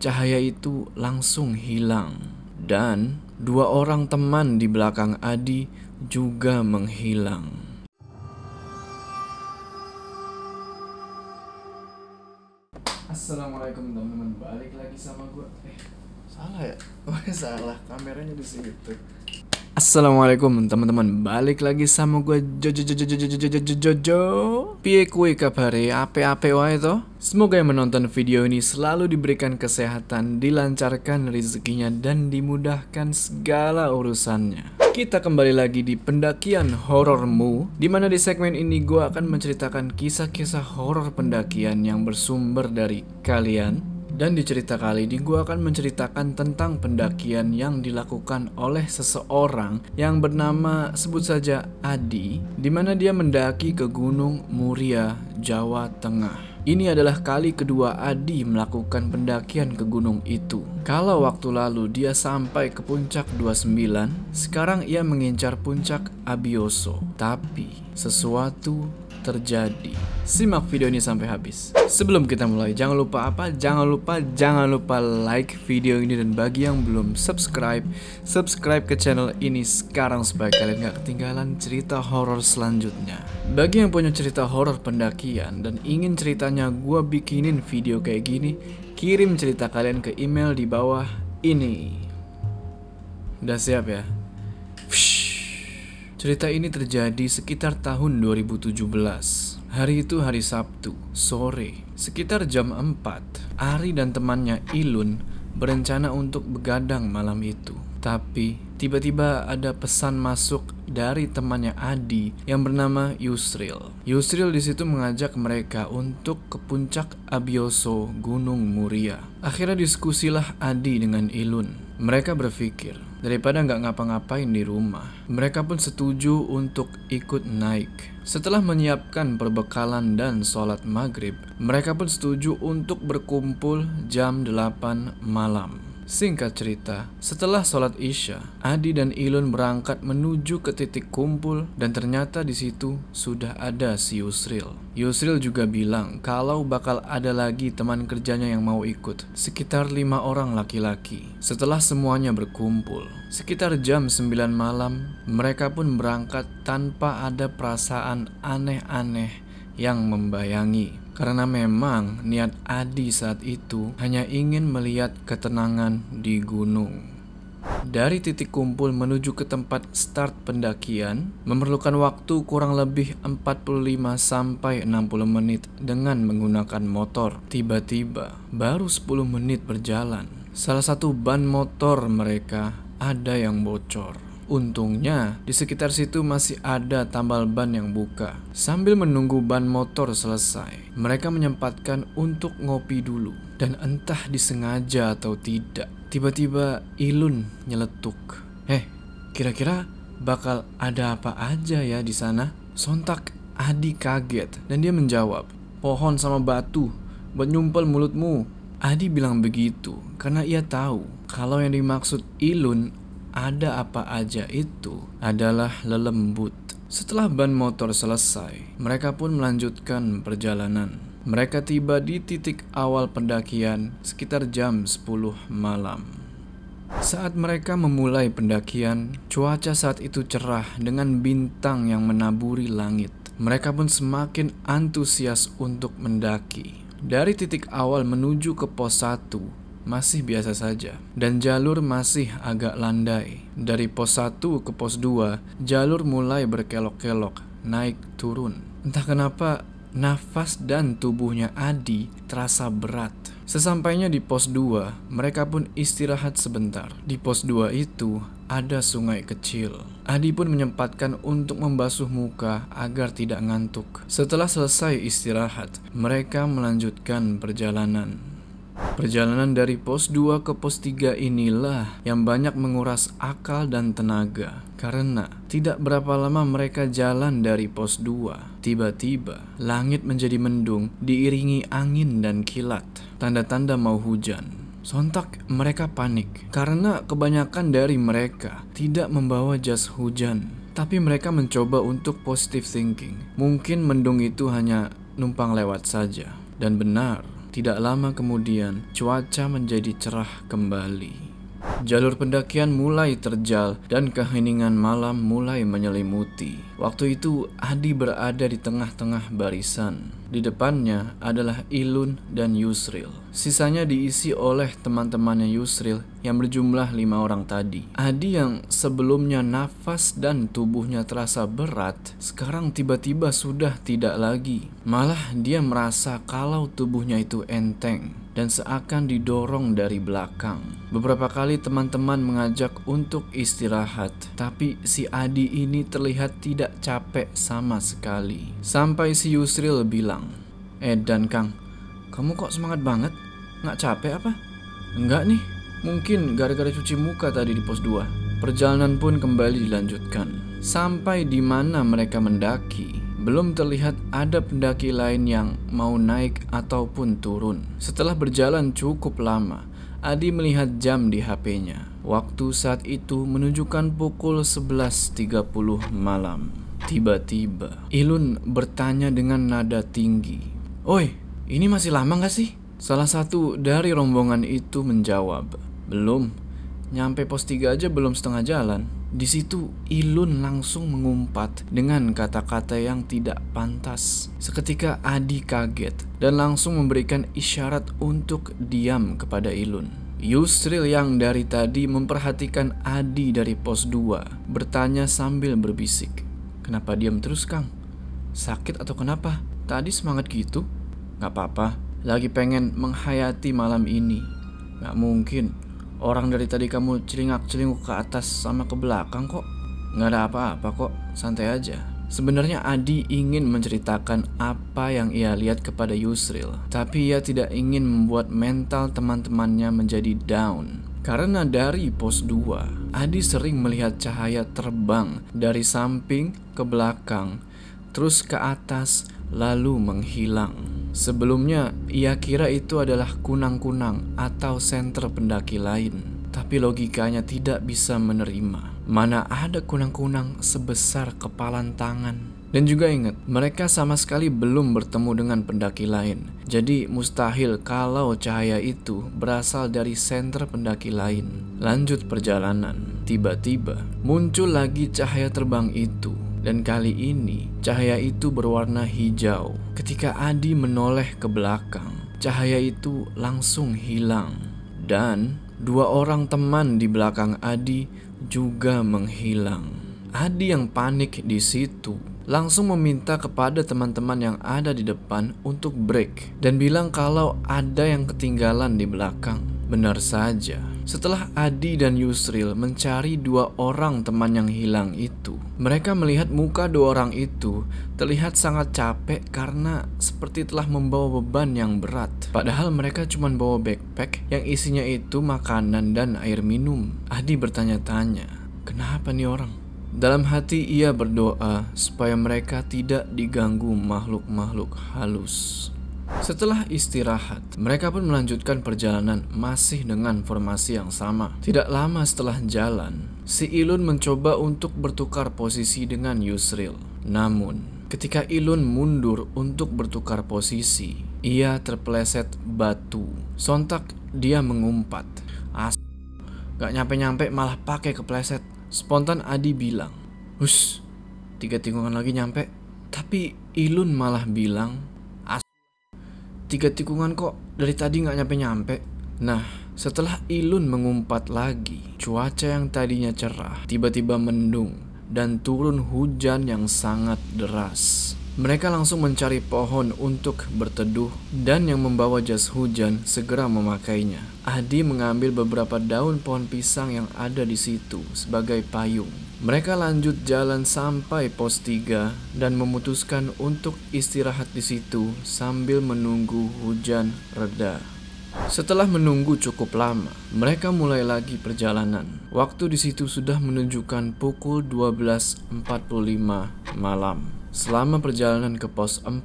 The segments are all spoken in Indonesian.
cahaya itu langsung hilang. Dan dua orang teman di belakang Adi juga menghilang. Assalamualaikum teman-teman, balik lagi sama gue. Eh, salah ya? Oh salah, kameranya di situ. Assalamualaikum teman-teman. Balik lagi sama gue Jojo Jojo Jojo Jojo Jojo Jojo Piye kue kabare ape ape wae to? Semoga yang menonton video ini selalu diberikan kesehatan Dilancarkan rezekinya dan dimudahkan segala urusannya. Kita kembali lagi di pendakian horormu Di mana di segmen ini gue akan menceritakan kisah-kisah horor pendakian yang bersumber dari kalian dan di cerita kali ini gue akan menceritakan tentang pendakian yang dilakukan oleh seseorang yang bernama sebut saja Adi di mana dia mendaki ke Gunung Muria, Jawa Tengah. Ini adalah kali kedua Adi melakukan pendakian ke gunung itu. Kalau waktu lalu dia sampai ke puncak 29, sekarang ia mengincar puncak Abioso. Tapi sesuatu terjadi. Simak video ini sampai habis. Sebelum kita mulai, jangan lupa apa? Jangan lupa, jangan lupa like video ini dan bagi yang belum subscribe, subscribe ke channel ini sekarang supaya kalian gak ketinggalan cerita horor selanjutnya. Bagi yang punya cerita horor pendakian dan ingin ceritanya gue bikinin video kayak gini, kirim cerita kalian ke email di bawah ini. Udah siap ya? Cerita ini terjadi sekitar tahun 2017. Hari itu hari Sabtu, sore, sekitar jam 4. Ari dan temannya Ilun berencana untuk begadang malam itu. Tapi tiba-tiba ada pesan masuk dari temannya Adi yang bernama Yusril. Yusril di situ mengajak mereka untuk ke puncak Abioso Gunung Muria. Akhirnya diskusilah Adi dengan Ilun. Mereka berpikir, daripada nggak ngapa-ngapain di rumah, mereka pun setuju untuk ikut naik. Setelah menyiapkan perbekalan dan sholat maghrib, mereka pun setuju untuk berkumpul jam 8 malam. Singkat cerita, setelah sholat isya, Adi dan Ilun berangkat menuju ke titik kumpul dan ternyata di situ sudah ada si Yusril. Yusril juga bilang kalau bakal ada lagi teman kerjanya yang mau ikut, sekitar lima orang laki-laki. Setelah semuanya berkumpul, sekitar jam 9 malam, mereka pun berangkat tanpa ada perasaan aneh-aneh yang membayangi karena memang niat Adi saat itu hanya ingin melihat ketenangan di gunung. Dari titik kumpul menuju ke tempat start pendakian memerlukan waktu kurang lebih 45 sampai 60 menit dengan menggunakan motor. Tiba-tiba baru 10 menit berjalan, salah satu ban motor mereka ada yang bocor. Untungnya, di sekitar situ masih ada tambal ban yang buka. Sambil menunggu ban motor selesai, mereka menyempatkan untuk ngopi dulu. Dan entah disengaja atau tidak, tiba-tiba Ilun nyeletuk. Eh, kira-kira bakal ada apa aja ya di sana? Sontak Adi kaget dan dia menjawab, pohon sama batu buat nyumpel mulutmu. Adi bilang begitu karena ia tahu kalau yang dimaksud Ilun ada apa aja itu adalah lelembut. Setelah ban motor selesai, mereka pun melanjutkan perjalanan. Mereka tiba di titik awal pendakian sekitar jam 10 malam. Saat mereka memulai pendakian, cuaca saat itu cerah dengan bintang yang menaburi langit. Mereka pun semakin antusias untuk mendaki. Dari titik awal menuju ke pos 1, masih biasa saja dan jalur masih agak landai. Dari pos 1 ke pos 2, jalur mulai berkelok-kelok, naik turun. Entah kenapa nafas dan tubuhnya Adi terasa berat. Sesampainya di pos 2, mereka pun istirahat sebentar. Di pos 2 itu ada sungai kecil. Adi pun menyempatkan untuk membasuh muka agar tidak ngantuk. Setelah selesai istirahat, mereka melanjutkan perjalanan. Perjalanan dari pos 2 ke pos 3 inilah yang banyak menguras akal dan tenaga Karena tidak berapa lama mereka jalan dari pos 2 Tiba-tiba langit menjadi mendung diiringi angin dan kilat Tanda-tanda mau hujan Sontak mereka panik karena kebanyakan dari mereka tidak membawa jas hujan tapi mereka mencoba untuk positive thinking. Mungkin mendung itu hanya numpang lewat saja. Dan benar, Tidak lama kemudian, cuaca menjadi cerah kembali. Jalur pendakian mulai terjal dan keheningan malam mulai menyelimuti. Waktu itu Adi berada di tengah-tengah barisan. Di depannya adalah Ilun dan Yusril. Sisanya diisi oleh teman-temannya Yusril yang berjumlah lima orang tadi. Adi yang sebelumnya nafas dan tubuhnya terasa berat, sekarang tiba-tiba sudah tidak lagi. Malah dia merasa kalau tubuhnya itu enteng dan seakan didorong dari belakang. Beberapa kali teman-teman mengajak untuk istirahat, tapi si Adi ini terlihat tidak capek sama sekali. Sampai si Yusril bilang, "Eh dan Kang, kamu kok semangat banget? Nggak capek apa?" "Enggak nih, mungkin gara-gara cuci muka tadi di pos 2." Perjalanan pun kembali dilanjutkan. Sampai di mana mereka mendaki, belum terlihat ada pendaki lain yang mau naik ataupun turun. Setelah berjalan cukup lama, Adi melihat jam di HP-nya. Waktu saat itu menunjukkan pukul 11.30 malam. Tiba-tiba, Ilun bertanya dengan nada tinggi. Oi, ini masih lama gak sih? Salah satu dari rombongan itu menjawab, Belum, nyampe pos 3 aja belum setengah jalan. Di situ Ilun langsung mengumpat dengan kata-kata yang tidak pantas. Seketika Adi kaget dan langsung memberikan isyarat untuk diam kepada Ilun. Yusril yang dari tadi memperhatikan Adi dari pos 2 bertanya sambil berbisik. Kenapa diam terus Kang? Sakit atau kenapa? Tadi semangat gitu? Gak apa-apa, lagi pengen menghayati malam ini. Gak mungkin, Orang dari tadi kamu celingak-celinguk ke atas sama ke belakang kok. Nggak ada apa-apa kok, santai aja. Sebenarnya Adi ingin menceritakan apa yang ia lihat kepada Yusril, tapi ia tidak ingin membuat mental teman-temannya menjadi down. Karena dari pos 2, Adi sering melihat cahaya terbang dari samping ke belakang, terus ke atas, lalu menghilang. Sebelumnya, ia kira itu adalah kunang-kunang atau senter pendaki lain. Tapi logikanya tidak bisa menerima. Mana ada kunang-kunang sebesar kepalan tangan. Dan juga ingat, mereka sama sekali belum bertemu dengan pendaki lain. Jadi mustahil kalau cahaya itu berasal dari senter pendaki lain. Lanjut perjalanan. Tiba-tiba muncul lagi cahaya terbang itu dan kali ini cahaya itu berwarna hijau. Ketika Adi menoleh ke belakang, cahaya itu langsung hilang. Dan dua orang teman di belakang Adi juga menghilang. Adi yang panik di situ langsung meminta kepada teman-teman yang ada di depan untuk break dan bilang kalau ada yang ketinggalan di belakang. Benar saja, setelah Adi dan Yusril mencari dua orang teman yang hilang itu, mereka melihat muka dua orang itu terlihat sangat capek karena seperti telah membawa beban yang berat. Padahal mereka cuma bawa backpack yang isinya itu makanan dan air minum. Adi bertanya-tanya, kenapa nih orang? Dalam hati ia berdoa supaya mereka tidak diganggu makhluk-makhluk halus. Setelah istirahat, mereka pun melanjutkan perjalanan masih dengan formasi yang sama. Tidak lama setelah jalan, si Ilun mencoba untuk bertukar posisi dengan Yusril. Namun, ketika Ilun mundur untuk bertukar posisi, ia terpeleset batu. Sontak dia mengumpat. As Gak nyampe-nyampe malah pakai kepleset. Spontan Adi bilang, Hus, tiga tikungan lagi nyampe. Tapi Ilun malah bilang, Tiga tikungan kok dari tadi nggak nyampe-nyampe. Nah, setelah Ilun mengumpat lagi, cuaca yang tadinya cerah tiba-tiba mendung dan turun hujan yang sangat deras. Mereka langsung mencari pohon untuk berteduh dan yang membawa jas hujan segera memakainya. Adi mengambil beberapa daun pohon pisang yang ada di situ sebagai payung. Mereka lanjut jalan sampai pos 3 dan memutuskan untuk istirahat di situ sambil menunggu hujan reda. Setelah menunggu cukup lama, mereka mulai lagi perjalanan. Waktu di situ sudah menunjukkan pukul 12.45 malam. Selama perjalanan ke pos 4,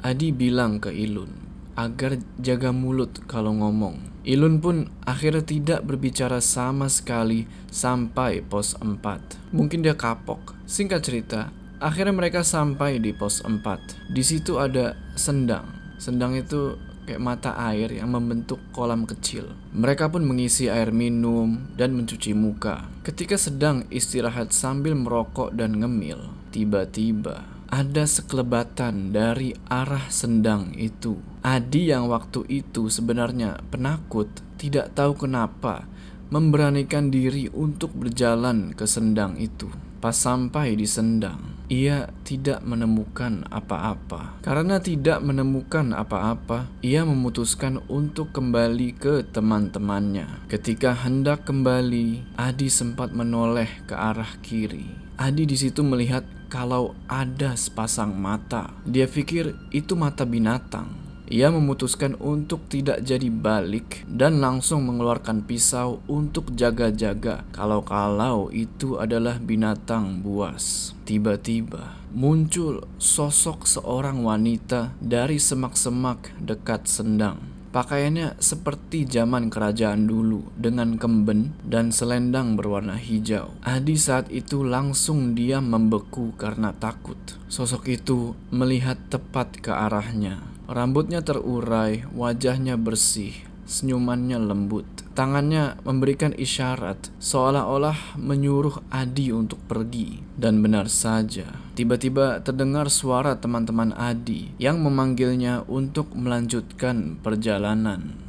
Adi bilang ke Ilun agar jaga mulut kalau ngomong. Ilun pun akhirnya tidak berbicara sama sekali sampai pos 4. Mungkin dia kapok. Singkat cerita, akhirnya mereka sampai di pos 4. Di situ ada sendang. Sendang itu kayak mata air yang membentuk kolam kecil. Mereka pun mengisi air minum dan mencuci muka. Ketika sedang istirahat sambil merokok dan ngemil, tiba-tiba ada sekelebatan dari arah sendang itu. Adi yang waktu itu sebenarnya penakut, tidak tahu kenapa memberanikan diri untuk berjalan ke sendang itu. Pas sampai di sendang, ia tidak menemukan apa-apa. Karena tidak menemukan apa-apa, ia memutuskan untuk kembali ke teman-temannya. Ketika hendak kembali, Adi sempat menoleh ke arah kiri. Adi di situ melihat kalau ada sepasang mata. Dia pikir itu mata binatang. Ia memutuskan untuk tidak jadi balik dan langsung mengeluarkan pisau untuk jaga-jaga kalau-kalau itu adalah binatang buas. Tiba-tiba muncul sosok seorang wanita dari semak-semak dekat sendang. Pakaiannya seperti zaman kerajaan dulu dengan kemben dan selendang berwarna hijau. Adi saat itu langsung diam membeku karena takut. Sosok itu melihat tepat ke arahnya. Rambutnya terurai, wajahnya bersih, senyumannya lembut. Tangannya memberikan isyarat seolah-olah menyuruh Adi untuk pergi. Dan benar saja, tiba-tiba terdengar suara teman-teman Adi yang memanggilnya untuk melanjutkan perjalanan.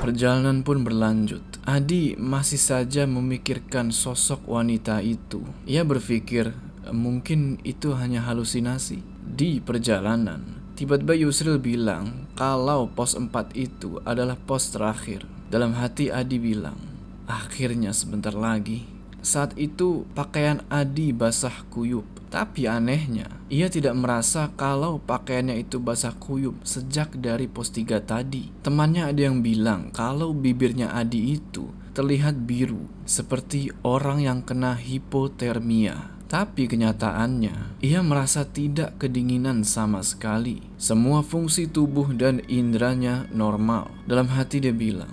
Perjalanan pun berlanjut. Adi masih saja memikirkan sosok wanita itu. Ia berpikir mungkin itu hanya halusinasi. Di perjalanan, tiba-tiba Yusril bilang kalau pos 4 itu adalah pos terakhir. Dalam hati Adi bilang, akhirnya sebentar lagi. Saat itu pakaian Adi basah kuyup. Tapi anehnya, ia tidak merasa kalau pakaiannya itu basah kuyup sejak dari pos 3 tadi. Temannya ada yang bilang kalau bibirnya Adi itu terlihat biru, seperti orang yang kena hipotermia. Tapi kenyataannya, ia merasa tidak kedinginan sama sekali. Semua fungsi tubuh dan indranya normal. Dalam hati dia bilang,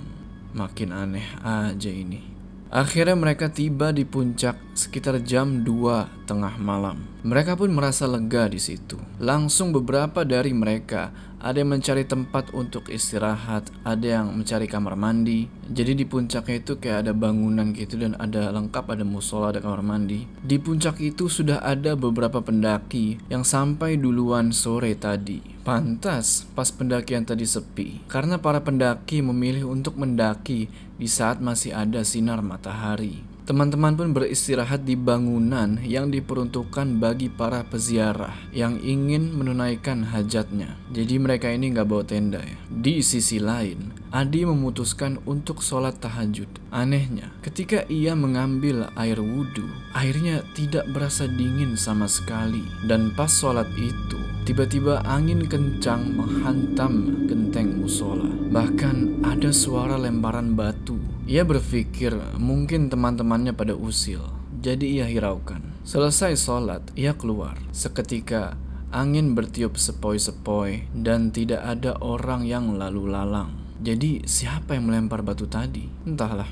Makin aneh aja ini. Akhirnya mereka tiba di puncak sekitar jam 2 tengah malam. Mereka pun merasa lega di situ. Langsung beberapa dari mereka ada yang mencari tempat untuk istirahat, ada yang mencari kamar mandi. Jadi di puncaknya itu kayak ada bangunan gitu dan ada lengkap ada musola, ada kamar mandi. Di puncak itu sudah ada beberapa pendaki yang sampai duluan sore tadi. Pantas pas pendakian tadi sepi, karena para pendaki memilih untuk mendaki di saat masih ada sinar matahari. Teman-teman pun beristirahat di bangunan yang diperuntukkan bagi para peziarah yang ingin menunaikan hajatnya. Jadi mereka ini nggak bawa tenda ya. Di sisi lain, Adi memutuskan untuk sholat tahajud. Anehnya, ketika ia mengambil air wudhu, airnya tidak berasa dingin sama sekali. Dan pas sholat itu, tiba-tiba angin kencang menghantam genteng musola. Bahkan ada suara lemparan batu ia berpikir mungkin teman-temannya pada usil, jadi ia hiraukan. Selesai sholat, ia keluar. Seketika angin bertiup sepoi-sepoi dan tidak ada orang yang lalu lalang. Jadi siapa yang melempar batu tadi? Entahlah.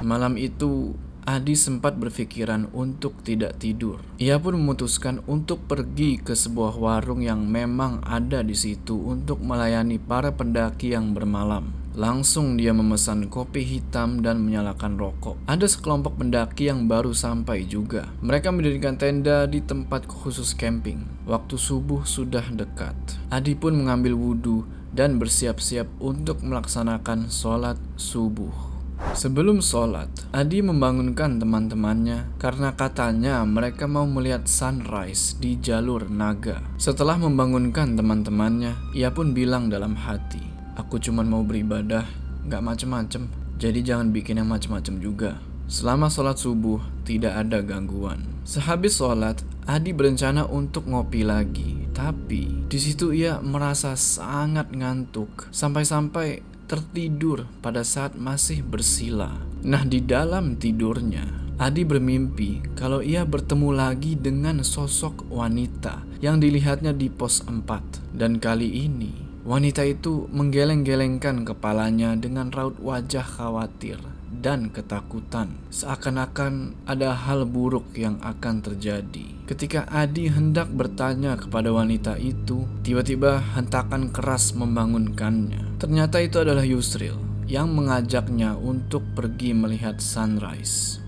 Malam itu Adi sempat berpikiran untuk tidak tidur. Ia pun memutuskan untuk pergi ke sebuah warung yang memang ada di situ untuk melayani para pendaki yang bermalam. Langsung dia memesan kopi hitam dan menyalakan rokok. Ada sekelompok pendaki yang baru sampai juga. Mereka mendirikan tenda di tempat khusus camping. Waktu subuh sudah dekat. Adi pun mengambil wudhu dan bersiap-siap untuk melaksanakan sholat subuh. Sebelum sholat, Adi membangunkan teman-temannya karena katanya mereka mau melihat sunrise di jalur naga. Setelah membangunkan teman-temannya, ia pun bilang dalam hati, Aku cuma mau beribadah, gak macem-macem. Jadi jangan bikin yang macem-macem juga. Selama sholat subuh, tidak ada gangguan. Sehabis sholat, Adi berencana untuk ngopi lagi. Tapi, di situ ia merasa sangat ngantuk. Sampai-sampai tertidur pada saat masih bersila. Nah, di dalam tidurnya, Adi bermimpi kalau ia bertemu lagi dengan sosok wanita yang dilihatnya di pos 4. Dan kali ini, Wanita itu menggeleng-gelengkan kepalanya dengan raut wajah khawatir dan ketakutan, seakan-akan ada hal buruk yang akan terjadi. Ketika Adi hendak bertanya kepada wanita itu, tiba-tiba hentakan keras membangunkannya. Ternyata itu adalah Yusril yang mengajaknya untuk pergi melihat sunrise.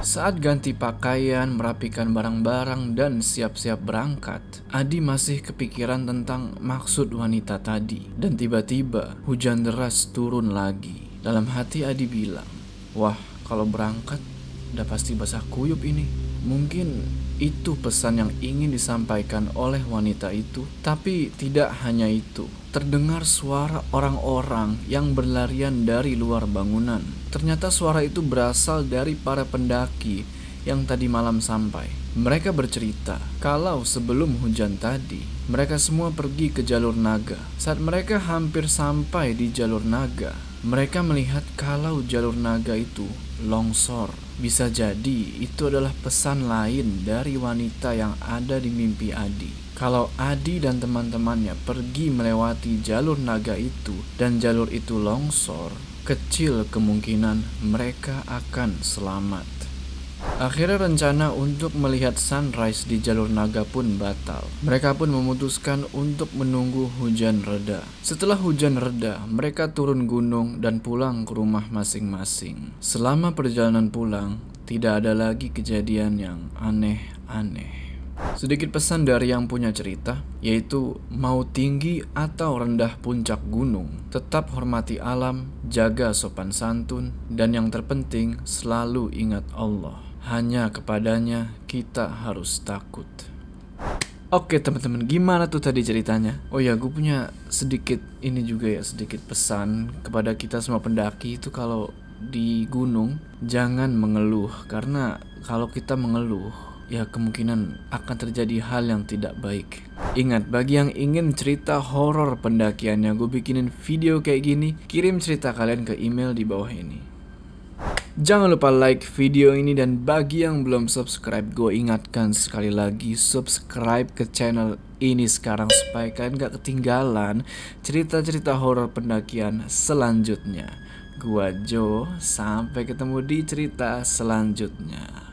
Saat ganti pakaian, merapikan barang-barang, dan siap-siap berangkat, Adi masih kepikiran tentang maksud wanita tadi. Dan tiba-tiba hujan deras turun lagi. Dalam hati Adi bilang, Wah, kalau berangkat udah pasti basah kuyup ini. Mungkin itu pesan yang ingin disampaikan oleh wanita itu, tapi tidak hanya itu. Terdengar suara orang-orang yang berlarian dari luar bangunan. Ternyata suara itu berasal dari para pendaki yang tadi malam sampai. Mereka bercerita kalau sebelum hujan tadi, mereka semua pergi ke jalur naga. Saat mereka hampir sampai di jalur naga, mereka melihat kalau jalur naga itu longsor. Bisa jadi itu adalah pesan lain dari wanita yang ada di mimpi Adi. Kalau Adi dan teman-temannya pergi melewati jalur naga itu dan jalur itu longsor, kecil kemungkinan mereka akan selamat. Akhirnya rencana untuk melihat sunrise di jalur naga pun batal. Mereka pun memutuskan untuk menunggu hujan reda. Setelah hujan reda, mereka turun gunung dan pulang ke rumah masing-masing. Selama perjalanan pulang, tidak ada lagi kejadian yang aneh-aneh. Sedikit pesan dari yang punya cerita, yaitu mau tinggi atau rendah puncak gunung, tetap hormati alam, jaga sopan santun, dan yang terpenting selalu ingat Allah. Hanya kepadanya kita harus takut. Oke teman-teman, gimana tuh tadi ceritanya? Oh ya, gue punya sedikit ini juga ya, sedikit pesan kepada kita semua pendaki itu kalau di gunung jangan mengeluh karena kalau kita mengeluh ya kemungkinan akan terjadi hal yang tidak baik. Ingat, bagi yang ingin cerita horor pendakiannya, gue bikinin video kayak gini, kirim cerita kalian ke email di bawah ini. Jangan lupa like video ini dan bagi yang belum subscribe gue ingatkan sekali lagi subscribe ke channel ini sekarang supaya kalian gak ketinggalan cerita-cerita horor pendakian selanjutnya. Gua Jo, sampai ketemu di cerita selanjutnya.